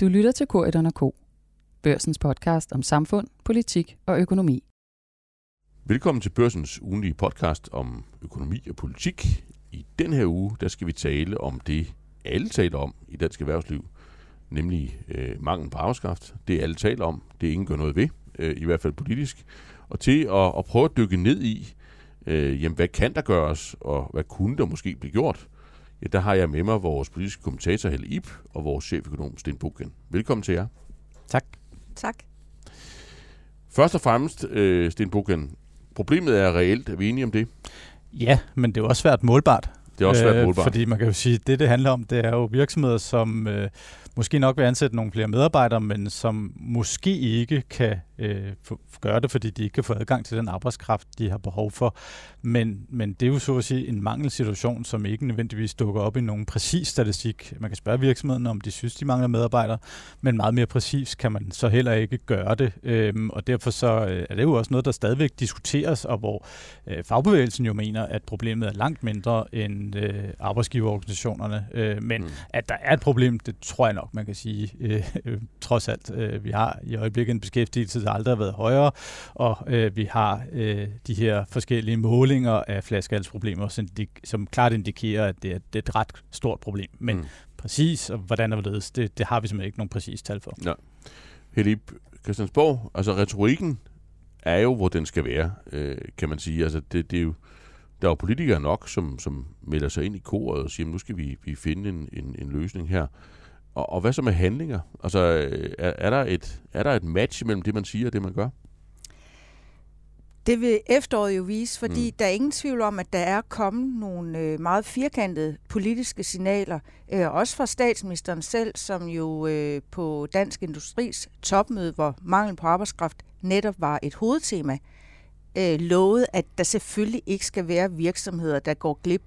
Du lytter til K1 K. Børsens podcast om samfund, politik og økonomi. Velkommen til Børsens ugenlige podcast om økonomi og politik. I den her uge, der skal vi tale om det, alle taler om i dansk erhvervsliv, nemlig øh, manglen på arbejdskraft. Det alle taler om, det ingen gør noget ved, øh, i hvert fald politisk. Og til at, at prøve at dykke ned i, øh, jamen, hvad kan der gøres, og hvad kunne der måske blive gjort? Ja, der har jeg med mig vores politiske kommentator Helle Ip og vores cheføkonom Sten Bukken. Velkommen til jer. Tak. Tak. Først og fremmest, øh, Sten Bukken, problemet er reelt. Er vi enige om det? Ja, men det er jo også svært målbart. Det er også svært målbart. Øh, fordi man kan jo sige, at det, det handler om, det er jo virksomheder, som øh, måske nok vil ansætte nogle flere medarbejdere, men som måske ikke kan øh, gøre det, fordi de ikke kan få adgang til den arbejdskraft, de har behov for. Men, men det er jo så at sige en mangelsituation, som ikke nødvendigvis dukker op i nogen præcis statistik. Man kan spørge virksomheden, om de synes, de mangler medarbejdere, men meget mere præcis kan man så heller ikke gøre det. Øhm, og derfor så øh, er det jo også noget, der stadigvæk diskuteres, og hvor øh, fagbevægelsen jo mener, at problemet er langt mindre end øh, arbejdsgiverorganisationerne. Øh, men mm. at der er et problem, det tror jeg nok, man kan sige, øh, øh, trods alt. Øh, vi har i øjeblikket en beskæftigelse, der aldrig har været højere, og øh, vi har øh, de her forskellige målinger af flaskehalsproblemer, som, de, som klart indikerer, at det er, det er et ret stort problem. Men mm. præcis, og hvordan er det, det, det har vi simpelthen ikke nogen præcis tal for. Ja. Helip Christiansborg, altså retorikken er jo, hvor den skal være, øh, kan man sige. Altså det, det er jo, der er jo politikere nok, som, som melder sig ind i koret og siger, nu skal vi, vi finde en, en, en løsning her. Og, og hvad så med handlinger? Altså, er, er, der et, er der et match mellem det, man siger og det, man gør? Det vil efteråret jo vise, fordi mm. der er ingen tvivl om, at der er kommet nogle øh, meget firkantede politiske signaler, øh, også fra statsministeren selv, som jo øh, på Dansk Industris topmøde, hvor mangel på arbejdskraft netop var et hovedtema, øh, lovede, at der selvfølgelig ikke skal være virksomheder, der går glip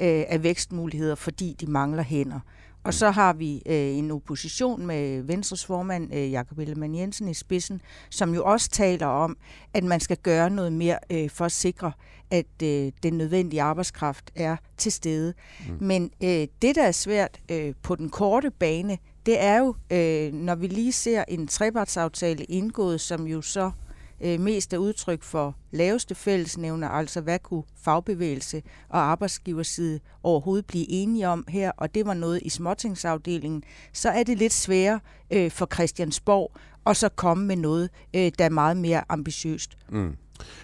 øh, af vækstmuligheder, fordi de mangler hænder. Og så har vi øh, en opposition med Venstres formand, øh, Jakob Ellemann Jensen i spidsen, som jo også taler om, at man skal gøre noget mere øh, for at sikre, at øh, den nødvendige arbejdskraft er til stede. Mm. Men øh, det, der er svært øh, på den korte bane, det er jo, øh, når vi lige ser en trepartsaftale indgået, som jo så øh, mest er udtryk for laveste fællesnævner, altså hvad kunne fagbevægelse og arbejdsgiverside overhovedet blive enige om her, og det var noget i småtingsafdelingen, så er det lidt sværere øh, for Christiansborg og så komme med noget, øh, der er meget mere ambitiøst. Mm.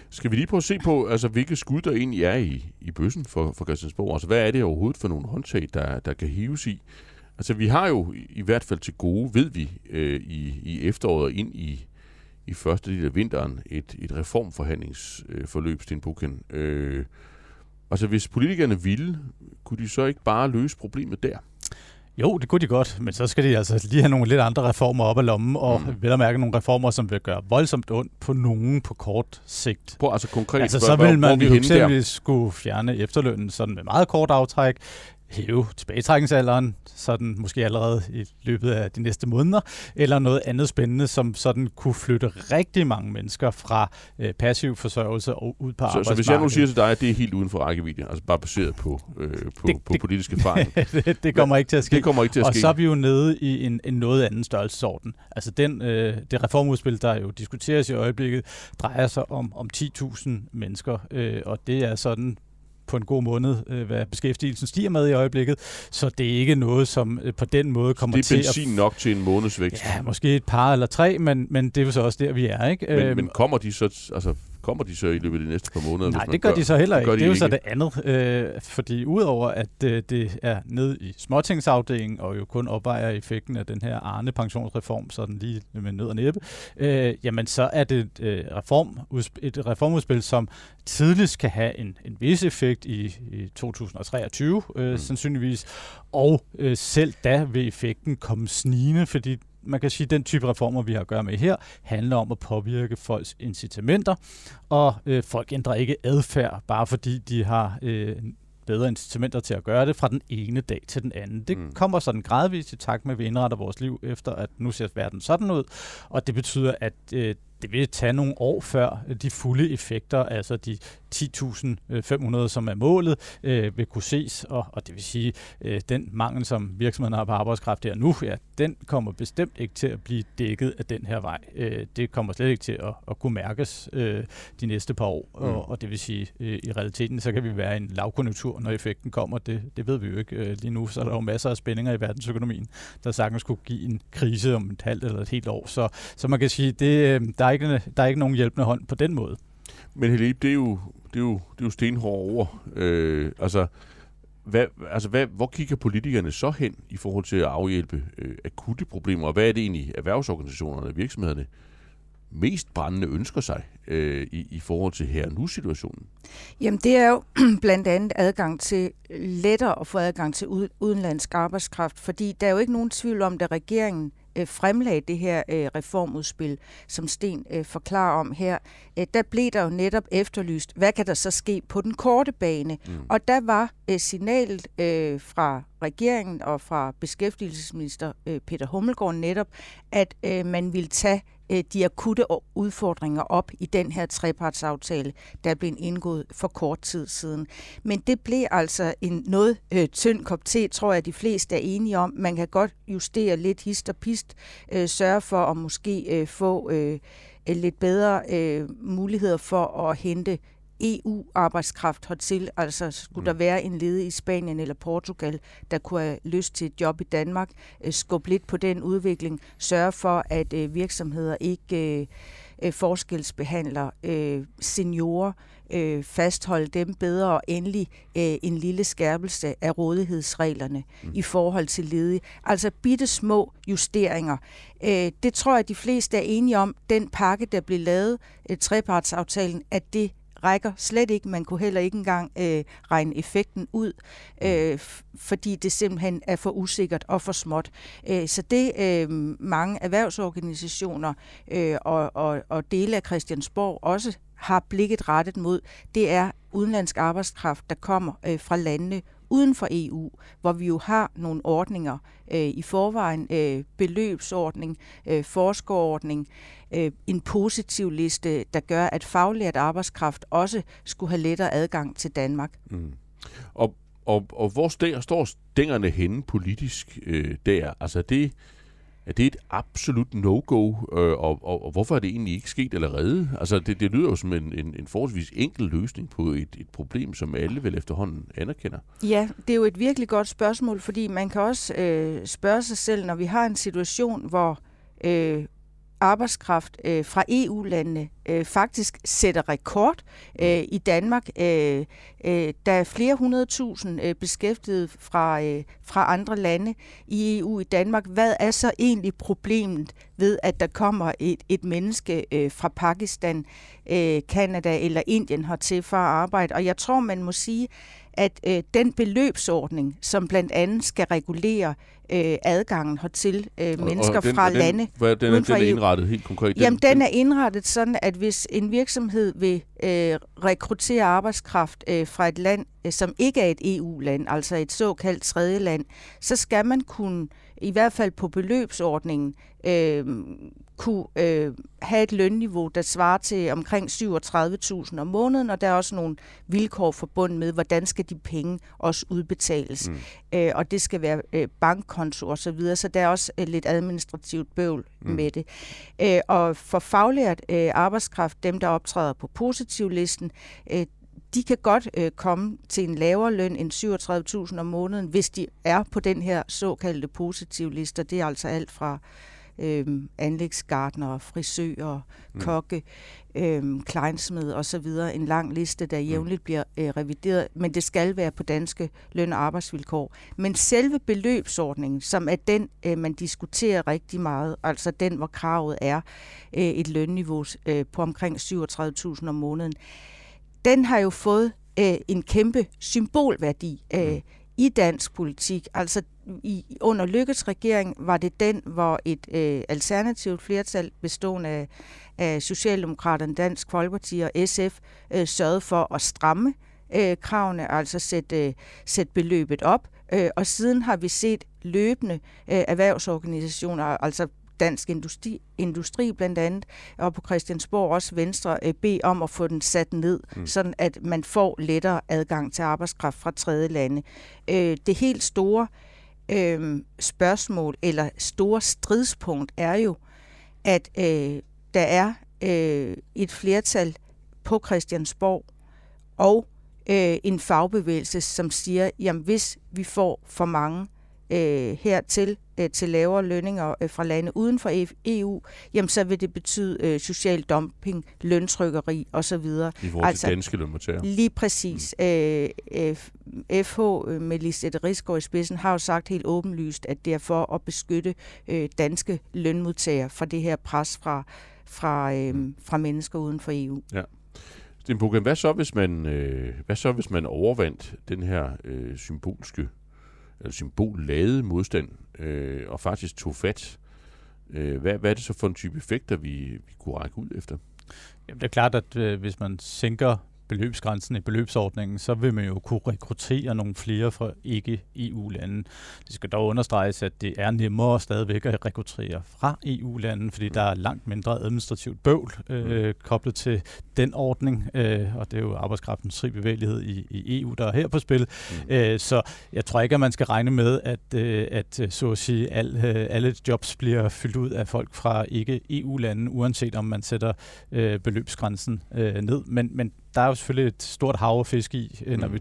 Skal vi lige prøve at se på, altså, hvilke skud der egentlig er i, i bøssen for, for Christiansborg? Altså, hvad er det overhovedet for nogle håndtag, der, der kan hives i? Altså, vi har jo i hvert fald til gode, ved vi, øh, i, i efteråret ind i i første del af vinteren et, et reformforhandlingsforløb, Sten Buchen. Øh, altså hvis politikerne ville, kunne de så ikke bare løse problemet der? Jo, det kunne de godt, men så skal de altså lige have nogle lidt andre reformer op af lommen, og mm. vel at mærke nogle reformer, som vil gøre voldsomt ondt på nogen på kort sigt. På, altså konkret, altså, så vil man jo eksempelvis skulle fjerne efterlønnen sådan med meget kort aftræk, hæve tilbagetrækningsalderen, sådan måske allerede i løbet af de næste måneder, eller noget andet spændende, som sådan kunne flytte rigtig mange mennesker fra øh, passiv forsørgelse og ud på så, arbejdsmarkedet. Så hvis jeg nu siger til dig, at det er helt uden for rækkevidde, altså bare baseret på, øh, på, det, på det, politisk erfaring. det, det kommer ikke til at ske. Det kommer ikke til at og ske. Og så er vi jo nede i en, en noget anden størrelsesorden. Altså den, øh, det reformudspil, der jo diskuteres i øjeblikket, drejer sig om, om 10.000 mennesker, øh, og det er sådan på en god måned, øh, hvad beskæftigelsen stiger med i øjeblikket. Så det er ikke noget, som øh, på den måde kommer til at... Det er benzin nok til en månedsvækst. Ja, måske et par eller tre, men, men det er jo så også der, vi er. ikke. Men, øhm, men kommer de så... Altså, kommer de så i løbet af de næste par måneder? Nej, det gør, gør de så heller ikke. Det, det er jo ikke. så det andet. Øh, fordi udover at øh, det er ned i småtingsafdelingen, og jo kun opvejer effekten af den her Arne pensionsreform, sådan lige med nød og næppe, øh, jamen så er det et, øh, reform, et reformudspil, som tidligst kan have en, en vis effekt i, i 2023, øh, mm. sandsynligvis. Og øh, selv da vil effekten komme snigende, fordi man kan sige, at den type reformer, vi har at gøre med her, handler om at påvirke folks incitamenter, og øh, folk ændrer ikke adfærd, bare fordi de har øh, bedre incitamenter til at gøre det fra den ene dag til den anden. Det mm. kommer sådan gradvist i takt med, at vi indretter vores liv efter, at nu ser verden sådan ud, og det betyder, at øh, det vil tage nogle år før de fulde effekter, altså de 10.500, som er målet, øh, vil kunne ses, og, og det vil sige, øh, den mangel, som virksomheden har på arbejdskraft her nu, ja, den kommer bestemt ikke til at blive dækket af den her vej. Øh, det kommer slet ikke til at, at kunne mærkes øh, de næste par år, mm. og, og det vil sige, øh, i realiteten, så kan vi være i en lavkonjunktur, når effekten kommer. Det, det ved vi jo ikke øh, lige nu, så er der jo masser af spændinger i verdensøkonomien, der sagtens kunne give en krise om et halvt eller et helt år. Så, så man kan sige, det, øh, der, er ikke, der er ikke nogen hjælpende hånd på den måde. Men Helib, det er jo, det er jo, det er jo stenhårde ord. Øh, altså, hvad, altså hvad, hvor kigger politikerne så hen i forhold til at afhjælpe øh, akutte problemer? Og hvad er det egentlig, erhvervsorganisationerne og virksomhederne mest brændende ønsker sig øh, i, i forhold til her nu situationen? Jamen det er jo blandt andet adgang til lettere at få adgang til udenlandsk arbejdskraft, fordi der er jo ikke nogen tvivl om, at regeringen øh, fremlagde det her øh, reformudspil, som Sten øh, forklarer om her, øh, der blev der jo netop efterlyst, hvad kan der så ske på den korte bane? Mm. Og der var øh, signalet øh, fra regeringen og fra beskæftigelsesminister øh, Peter Hummelgaard netop, at øh, man ville tage Øh, de akutte udfordringer op i den her trepartsaftale, der blev indgået for kort tid siden. Men det blev altså en noget øh, tynd kop te, tror jeg, de fleste er enige om. Man kan godt justere lidt hist og pist, øh, sørge for at måske øh, få øh, lidt bedre øh, muligheder for at hente EU-arbejdskraft hertil. Altså skulle mm. der være en ledig i Spanien eller Portugal, der kunne have lyst til et job i Danmark, øh, skubbe lidt på den udvikling, sørge for, at øh, virksomheder ikke øh, øh, forskelsbehandler øh, seniorer, øh, fastholde dem bedre og endelig øh, en lille skærpelse af rådighedsreglerne mm. i forhold til ledige. Altså bitte små justeringer. Øh, det tror jeg, at de fleste er enige om. Den pakke, der blev lavet, øh, trepartsaftalen, at det rækker slet ikke. Man kunne heller ikke engang øh, regne effekten ud, øh, fordi det simpelthen er for usikkert og for småt. Øh, så det øh, mange erhvervsorganisationer øh, og, og, og dele af Christiansborg også har blikket rettet mod, det er udenlandsk arbejdskraft, der kommer øh, fra landene uden for EU, hvor vi jo har nogle ordninger øh, i forvejen, øh, beløbsordning, øh, forskerordning, øh, en positiv liste, der gør, at faglært arbejdskraft også skulle have lettere adgang til Danmark. Mm. Og, og, og hvor står stængerne henne politisk øh, der? Altså det er det et absolut no-go, øh, og, og, og hvorfor er det egentlig ikke sket allerede? Altså, det, det lyder jo som en, en, en forholdsvis enkel løsning på et, et problem, som alle vel efterhånden anerkender. Ja, det er jo et virkelig godt spørgsmål, fordi man kan også øh, spørge sig selv, når vi har en situation, hvor øh, arbejdskraft øh, fra EU-landene øh, faktisk sætter rekord øh, i Danmark. Øh, øh, der er flere hundredtusind øh, beskæftigede fra, øh, fra andre lande i EU i Danmark. Hvad er så egentlig problemet ved, at der kommer et, et menneske øh, fra Pakistan, øh, Canada eller Indien hertil for at arbejde? Og jeg tror, man må sige, at øh, den beløbsordning, som blandt andet skal regulere øh, adgangen hertil øh, mennesker og den, fra den, lande hvad, den, den er indrettet helt konkret? Den, Jamen, den er indrettet sådan, at hvis en virksomhed vil øh, rekruttere arbejdskraft øh, fra et land, øh, som ikke er et EU-land, altså et såkaldt tredje land, så skal man kunne, i hvert fald på beløbsordningen, øh, kunne øh, have et lønniveau, der svarer til omkring 37.000 om måneden, og der er også nogle vilkår forbundet med, hvordan skal de penge også udbetales. Mm. Øh, og det skal være øh, bankkonto og så videre, så der er også øh, lidt administrativt bøvl mm. med det. Øh, og for faglært øh, arbejdskraft, dem der optræder på positivlisten, øh, de kan godt øh, komme til en lavere løn end 37.000 om måneden, hvis de er på den her såkaldte positivliste. Det er altså alt fra øh, anlægsgardner, frisører, mm. kokke, øh, kleinsmed og så videre. En lang liste, der mm. jævnligt bliver øh, revideret, men det skal være på danske løn- og arbejdsvilkår. Men selve beløbsordningen, som er den, øh, man diskuterer rigtig meget, altså den, hvor kravet er øh, et lønniveau øh, på omkring 37.000 om måneden, den har jo fået øh, en kæmpe symbolværdi øh, mm. i dansk politik. Altså i, under Lykkes regering var det den, hvor et øh, alternativt flertal bestående af, af Socialdemokraterne, Dansk Folkeparti og SF øh, sørgede for at stramme øh, kravene, altså sætte, øh, sætte beløbet op. Øh, og siden har vi set løbende øh, erhvervsorganisationer, altså Dansk Industri, Industri blandt andet, og på Christiansborg også Venstre, øh, bede om at få den sat ned, mm. sådan at man får lettere adgang til arbejdskraft fra tredje lande. Øh, det helt store øh, spørgsmål, eller store stridspunkt, er jo, at øh, der er øh, et flertal på Christiansborg og øh, en fagbevægelse, som siger, jamen hvis vi får for mange øh, hertil øh, til lavere lønninger øh, fra lande uden for EU, jamen så vil det betyde øh, social dumping, løntrykkeri osv. I forhold altså, til danske lønmodtagere. Lige præcis. Mm. Øh, øh, FH øh, med Lisette Rigsgaard i spidsen har jo sagt helt åbenlyst, at det er for at beskytte øh, danske lønmodtagere fra det her pres fra, fra, øh, mm. fra mennesker uden for EU. Ja. Sten hvad så, hvis man, øh, hvad så, hvis man overvandt den her øh, symbolske Øh, eller symbolladede modstand, øh, og faktisk tog fat. Øh, hvad, hvad er det så for en type effekter, vi, vi kunne række ud efter? Jamen, det er klart, at øh, hvis man sænker beløbsgrænsen i beløbsordningen, så vil man jo kunne rekruttere nogle flere fra ikke-EU-lande. Det skal dog understreges, at det er nemmere stadigvæk at rekruttere fra EU-lande, fordi der er langt mindre administrativt bøvl øh, mm. koblet til den ordning, øh, og det er jo arbejdskraftens fri bevægelighed i, i EU, der er her på spil. Mm. Øh, så jeg tror ikke, at man skal regne med, at, øh, at så at sige, al, øh, alle jobs bliver fyldt ud af folk fra ikke-EU-lande, uanset om man sætter øh, beløbsgrænsen øh, ned. Men, men der er jo selvfølgelig et stort hav af fisk i, mm. når vi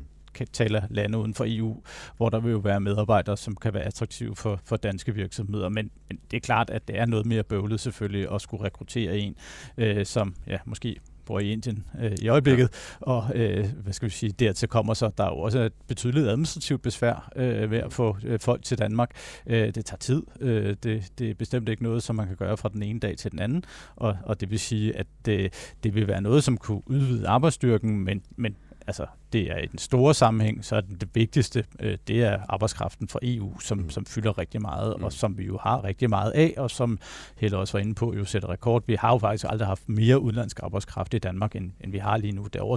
taler lande uden for EU, hvor der vil jo være medarbejdere, som kan være attraktive for, for danske virksomheder. Men, men det er klart, at det er noget mere bøvlet selvfølgelig at skulle rekruttere en, øh, som ja, måske bor i Indien øh, i øjeblikket, ja. og øh, hvad skal vi sige, dertil kommer så, der er jo også et betydeligt administrativt besvær øh, ved at få øh, folk til Danmark. Øh, det tager tid. Øh, det, det er bestemt ikke noget, som man kan gøre fra den ene dag til den anden, og, og det vil sige, at det, det vil være noget, som kunne udvide arbejdsstyrken, men, men altså, det er i den store sammenhæng, så er det, det vigtigste, øh, det er arbejdskraften fra EU, som, mm. som fylder rigtig meget, mm. og som vi jo har rigtig meget af, og som Helle også var inde på, jo sætter rekord. Vi har jo faktisk aldrig haft mere udlandsk arbejdskraft i Danmark, end, end vi har lige nu. Det er over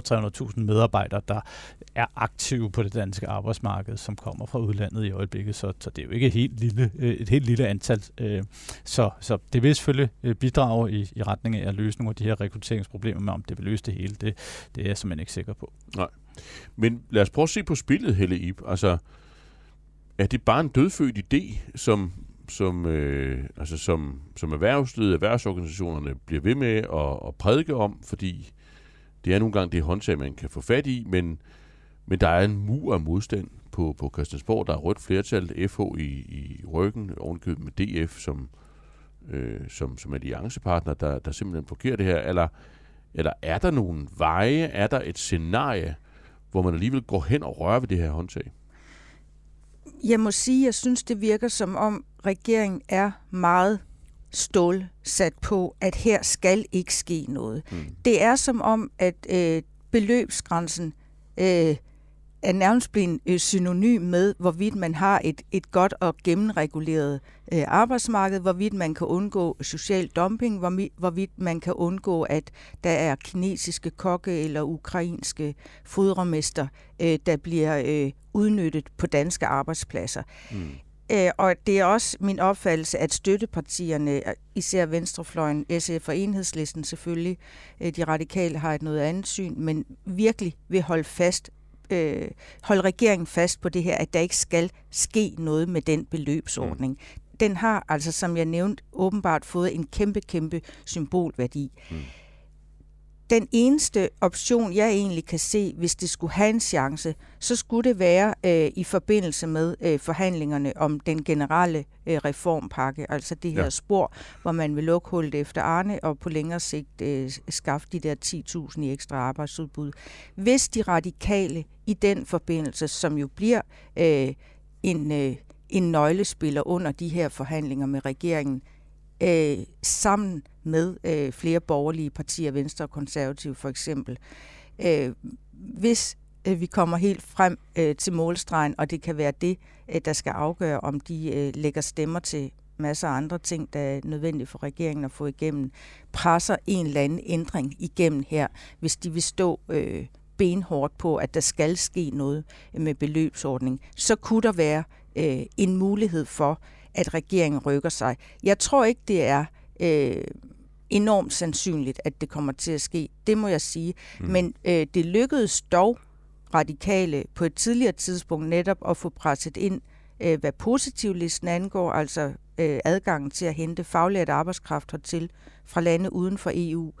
300.000 medarbejdere, der er aktive på det danske arbejdsmarked, som kommer fra udlandet i øjeblikket, så, så det er jo ikke et helt lille, øh, et helt lille antal. Øh, så, så det vil selvfølgelig øh, bidrage i, i retning af at løse nogle af de her rekrutteringsproblemer, men om det vil løse det hele, det, det er jeg simpelthen ikke sikker på. Nej. Men lad os prøve at se på spillet, Helle Ip. Altså, er det bare en dødfødt idé, som, som, øh, altså som, som erhvervslivet, erhvervsorganisationerne bliver ved med at, at prædike om, fordi det er nogle gange det håndtag, man kan få fat i, men, men der er en mur af modstand på, på Christiansborg. Der er rødt flertal, FH i, i ryggen, ovenkøbet med DF som, øh, som, som alliancepartner, der, der simpelthen blokerer det her. Eller, eller er der nogle veje, er der et scenarie, hvor man alligevel går hen og rører ved det her håndtag? Jeg må sige, jeg synes, det virker som om regeringen er meget stålsat på, at her skal ikke ske noget. Mm. Det er som om, at øh, beløbsgrænsen øh, er nærmest blevet øh, synonym med, hvorvidt man har et, et godt og gennemreguleret øh, arbejdsmarked, hvorvidt man kan undgå social dumping, hvorvidt man kan undgå, at der er kinesiske kokke eller ukrainske fodremester, øh, der bliver øh, udnyttet på danske arbejdspladser. Mm. Øh, og det er også min opfattelse, at støttepartierne, især Venstrefløjen, SF og Enhedslisten selvfølgelig, øh, de radikale har et noget andet syn, men virkelig vil holde fast øh, holde regeringen fast på det her, at der ikke skal ske noget med den beløbsordning. Mm. Den har altså, som jeg nævnte, åbenbart fået en kæmpe, kæmpe symbolværdi. Mm den eneste option, jeg egentlig kan se, hvis det skulle have en chance, så skulle det være øh, i forbindelse med øh, forhandlingerne om den generelle øh, reformpakke, altså det her ja. spor, hvor man vil lukke hullet efter Arne og på længere sigt øh, skaffe de der 10.000 i ekstra arbejdsudbud. Hvis de radikale i den forbindelse, som jo bliver øh, en, øh, en nøglespiller under de her forhandlinger med regeringen, øh, sammen med øh, flere borgerlige partier, Venstre og Konservative for eksempel. Øh, hvis øh, vi kommer helt frem øh, til målstregen, og det kan være det, øh, der skal afgøre, om de øh, lægger stemmer til masser af andre ting, der er nødvendige for regeringen at få igennem, presser en eller anden ændring igennem her, hvis de vil stå øh, benhårdt på, at der skal ske noget med beløbsordning, så kunne der være øh, en mulighed for, at regeringen rykker sig. Jeg tror ikke, det er øh, enormt sandsynligt, at det kommer til at ske. Det må jeg sige. Mm. Men øh, det lykkedes dog radikale på et tidligere tidspunkt netop at få presset ind, øh, hvad positivlisten angår, altså øh, adgangen til at hente faglært arbejdskraft hertil fra lande uden for EU,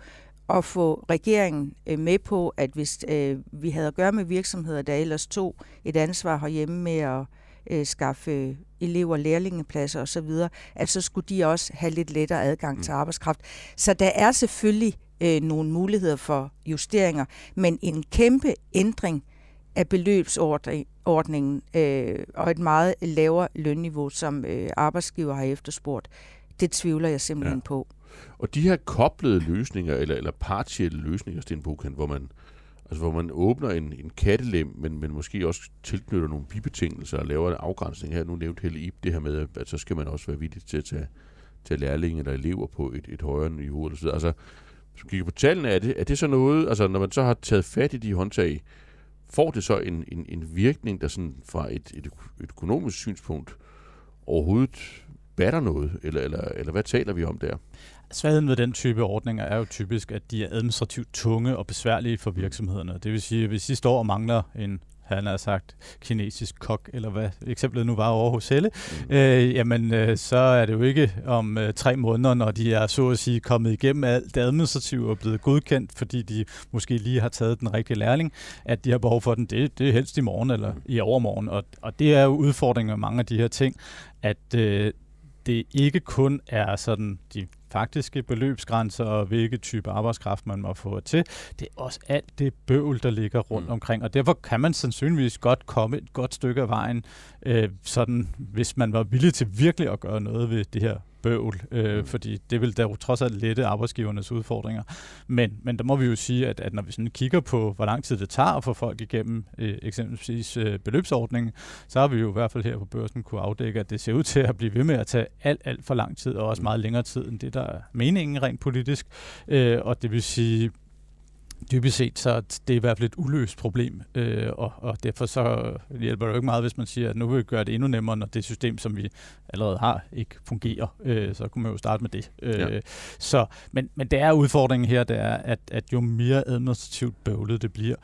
og få regeringen øh, med på, at hvis øh, vi havde at gøre med virksomheder, der ellers tog et ansvar herhjemme med at øh, skaffe elever lærlingepladser osv., at så skulle de også have lidt lettere adgang mm. til arbejdskraft. Så der er selvfølgelig øh, nogle muligheder for justeringer, men en kæmpe ændring af beløbsordningen øh, og et meget lavere lønniveau, som øh, arbejdsgiver har efterspurgt, det tvivler jeg simpelthen ja. på. Og de her koblede løsninger, eller, eller partielle løsninger, Sten Bokan, hvor man, altså hvor man åbner en, en kattelem, men, men måske også tilknytter nogle bibetingelser og laver en afgrænsning her. Nu nævnte Helle Ip det her med, at så skal man også være villig til at tage, tage lærlinge eller elever på et, et højere niveau. Eller så altså, hvis man kigger på tallene, er det, er det så noget, altså når man så har taget fat i de håndtag, får det så en, en, en virkning, der sådan fra et, et, et økonomisk synspunkt overhovedet batter noget, eller, eller, eller hvad taler vi om der? Svagheden ved den type ordninger er jo typisk, at de er administrativt tunge og besværlige for virksomhederne. Det vil sige, at hvis I står og mangler en han har sagt kinesisk kok, eller hvad eksemplet nu var over hos Helle, mm. øh, jamen øh, så er det jo ikke om øh, tre måneder, når de er så at sige kommet igennem alt det administrative og blevet godkendt, fordi de måske lige har taget den rigtige lærling, at de har behov for den. Det, det er helst i morgen eller mm. i overmorgen. Og, og det er jo udfordringen med mange af de her ting, at øh, det ikke kun er sådan de faktiske beløbsgrænser og hvilke type arbejdskraft man må få til. Det er også alt det bøvl, der ligger rundt mm. omkring, og derfor kan man sandsynligvis godt komme et godt stykke af vejen, øh, sådan, hvis man var villig til virkelig at gøre noget ved det her bøvl, øh, mm. fordi det vil der trods alt lette arbejdsgivernes udfordringer. Men, men der må vi jo sige, at, at når vi sådan kigger på, hvor lang tid det tager at få folk igennem øh, eksempelvis øh, beløbsordningen, så har vi jo i hvert fald her på børsen kunne afdække, at det ser ud til at blive ved med at tage alt, alt for lang tid, og også mm. meget længere tid end det, der er meningen rent politisk. Øh, og det vil sige, dybest set, så det er i hvert fald et uløst problem, øh, og, og derfor så hjælper det jo ikke meget, hvis man siger, at nu vil vi gøre det endnu nemmere, når det system, som vi allerede har, ikke fungerer. Øh, så kunne man jo starte med det. Øh, ja. så, men, men det er udfordringen her, det er, at, at jo mere administrativt bøvlet det bliver,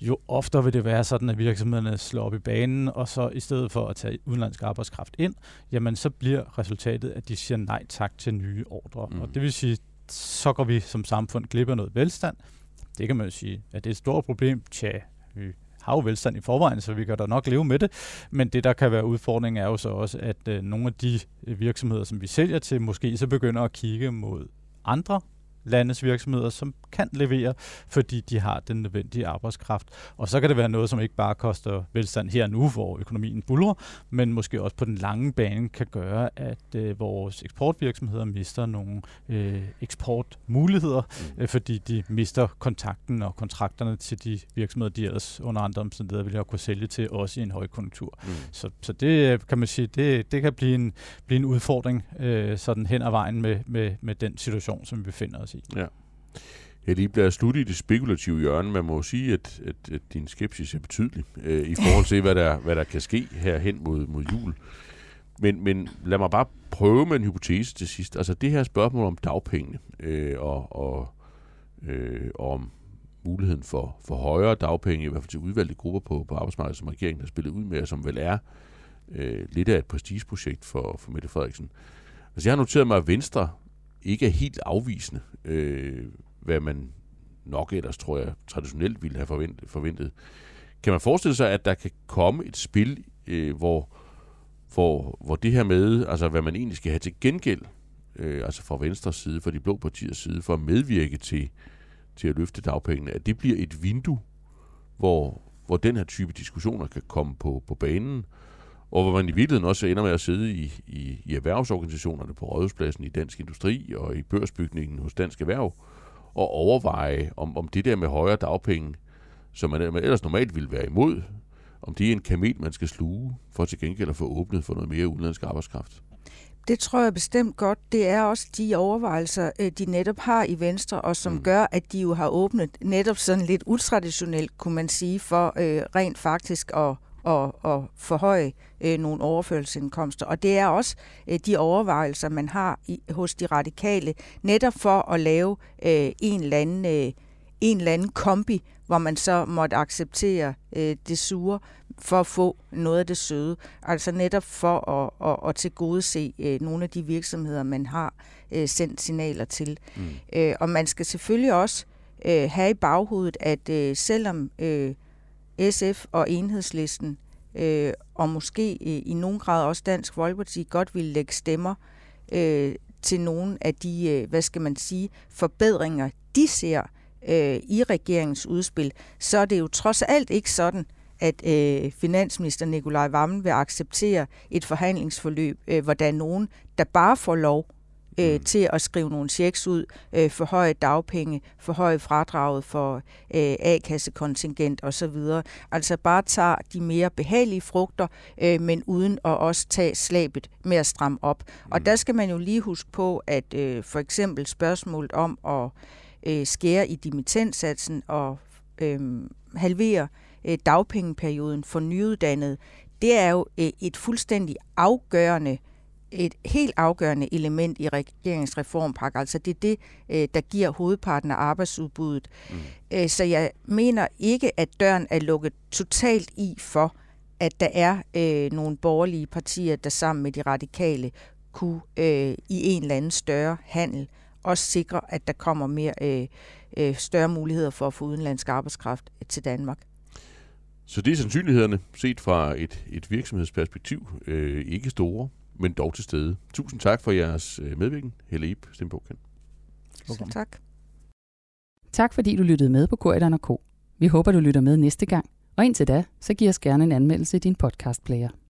jo oftere vil det være sådan, at virksomhederne slår op i banen, og så i stedet for at tage udenlandsk arbejdskraft ind, jamen så bliver resultatet, at de siger nej tak til nye ordre. Mm. Og det vil sige, så går vi som samfund glip af noget velstand, det kan man jo sige, at det er et stort problem. Tja, vi har jo velstand i forvejen, så vi kan da nok leve med det. Men det, der kan være udfordringen, er jo så også, at øh, nogle af de virksomheder, som vi sælger til, måske så begynder at kigge mod andre landets virksomheder, som kan levere, fordi de har den nødvendige arbejdskraft. Og så kan det være noget, som ikke bare koster velstand her nu, hvor økonomien bulrer, men måske også på den lange bane kan gøre, at øh, vores eksportvirksomheder mister nogle øh, eksportmuligheder, øh, fordi de mister kontakten og kontrakterne til de virksomheder, de ellers under andre omstændigheder ville have kunne sælge til, også i en højkonjunktur. Mm. Så, så det øh, kan man sige, det, det kan blive en, blive en udfordring øh, sådan hen ad vejen med, med, med den situation, som vi befinder os i. Ja. Jeg lige bliver slut i det spekulative hjørne. Man må sige, at, at, at din skepsis er betydelig øh, i forhold til, hvad der, hvad der kan ske her hen mod, mod jul. Men, men lad mig bare prøve med en hypotese til sidst. Altså det her spørgsmål om dagpengene øh, og, og, øh, og om muligheden for, for højere dagpenge, i hvert fald til udvalgte grupper på, på arbejdsmarkedet, som regeringen har spillet ud med, og som vel er øh, lidt af et prestigeprojekt for, for Mette Frederiksen. Altså jeg har noteret mig, at Venstre ikke er helt afvisende, øh, hvad man nok ellers, tror jeg, traditionelt ville have forventet. forventet. Kan man forestille sig, at der kan komme et spil, øh, hvor, hvor, hvor det her med, altså hvad man egentlig skal have til gengæld, øh, altså fra venstre side, fra de blå partiers side, for at medvirke til, til at løfte dagpengene, at det bliver et vindue, hvor, hvor den her type diskussioner kan komme på, på banen, og hvor man i virkeligheden også ender med at sidde i, i, i erhvervsorganisationerne på Rådhuspladsen i Dansk Industri og i børsbygningen hos Dansk Erhverv, og overveje, om, om det der med højere dagpenge, som man, ellers normalt ville være imod, om det er en kamel, man skal sluge, for til gengæld at få åbnet for noget mere udenlandsk arbejdskraft. Det tror jeg bestemt godt. Det er også de overvejelser, øh, de netop har i Venstre, og som mm. gør, at de jo har åbnet netop sådan lidt utraditionelt, kunne man sige, for øh, rent faktisk at at, at forhøje øh, nogle overførselsindkomster. Og det er også øh, de overvejelser, man har i, hos de radikale, netop for at lave øh, en, eller anden, øh, en eller anden kombi, hvor man så måtte acceptere øh, det sure for at få noget af det søde. Altså netop for at, at, at tilgodese øh, nogle af de virksomheder, man har øh, sendt signaler til. Mm. Øh, og man skal selvfølgelig også øh, have i baghovedet, at øh, selvom øh, SF og enhedslisten øh, og måske øh, i nogen grad også Dansk Folkeparti godt ville lægge stemmer øh, til nogle af de, øh, hvad skal man sige, forbedringer, de ser øh, i regeringens udspil, så er det jo trods alt ikke sådan, at øh, finansminister Nikolaj Vammen vil acceptere et forhandlingsforløb, øh, hvor der er nogen, der bare får lov øh, mm. til at skrive nogle checks ud, øh, forhøje dagpenge, forhøje fradraget for øh, A-kassekontingent osv. Altså bare tager de mere behagelige frugter, øh, men uden at også tage slabet med at stramme op. Mm. Og der skal man jo lige huske på, at øh, for eksempel spørgsmålet om at øh, skære i dimittentsatsen og øh, halvere øh, dagpengeperioden for nyuddannede, det er jo øh, et fuldstændig afgørende et helt afgørende element i regeringens reformpakke. Altså det er det, øh, der giver hovedparten af arbejdsudbuddet. Mm. Øh, så jeg mener ikke, at døren er lukket totalt i for, at der er øh, nogle borgerlige partier, der sammen med de radikale kunne øh, i en eller anden større handel også sikre, at der kommer mere øh, øh, større muligheder for at få udenlandsk arbejdskraft til Danmark. Så det er sandsynlighederne, set fra et, et virksomhedsperspektiv, øh, ikke store, men dog til stede. Tusind tak for jeres øh, medvirken, Helle Ip, Stenbogen. tak. Tak fordi du lyttede med på Korridoren K. Vi håber, du lytter med næste gang. Og indtil da, så giv os gerne en anmeldelse i din podcastplayer.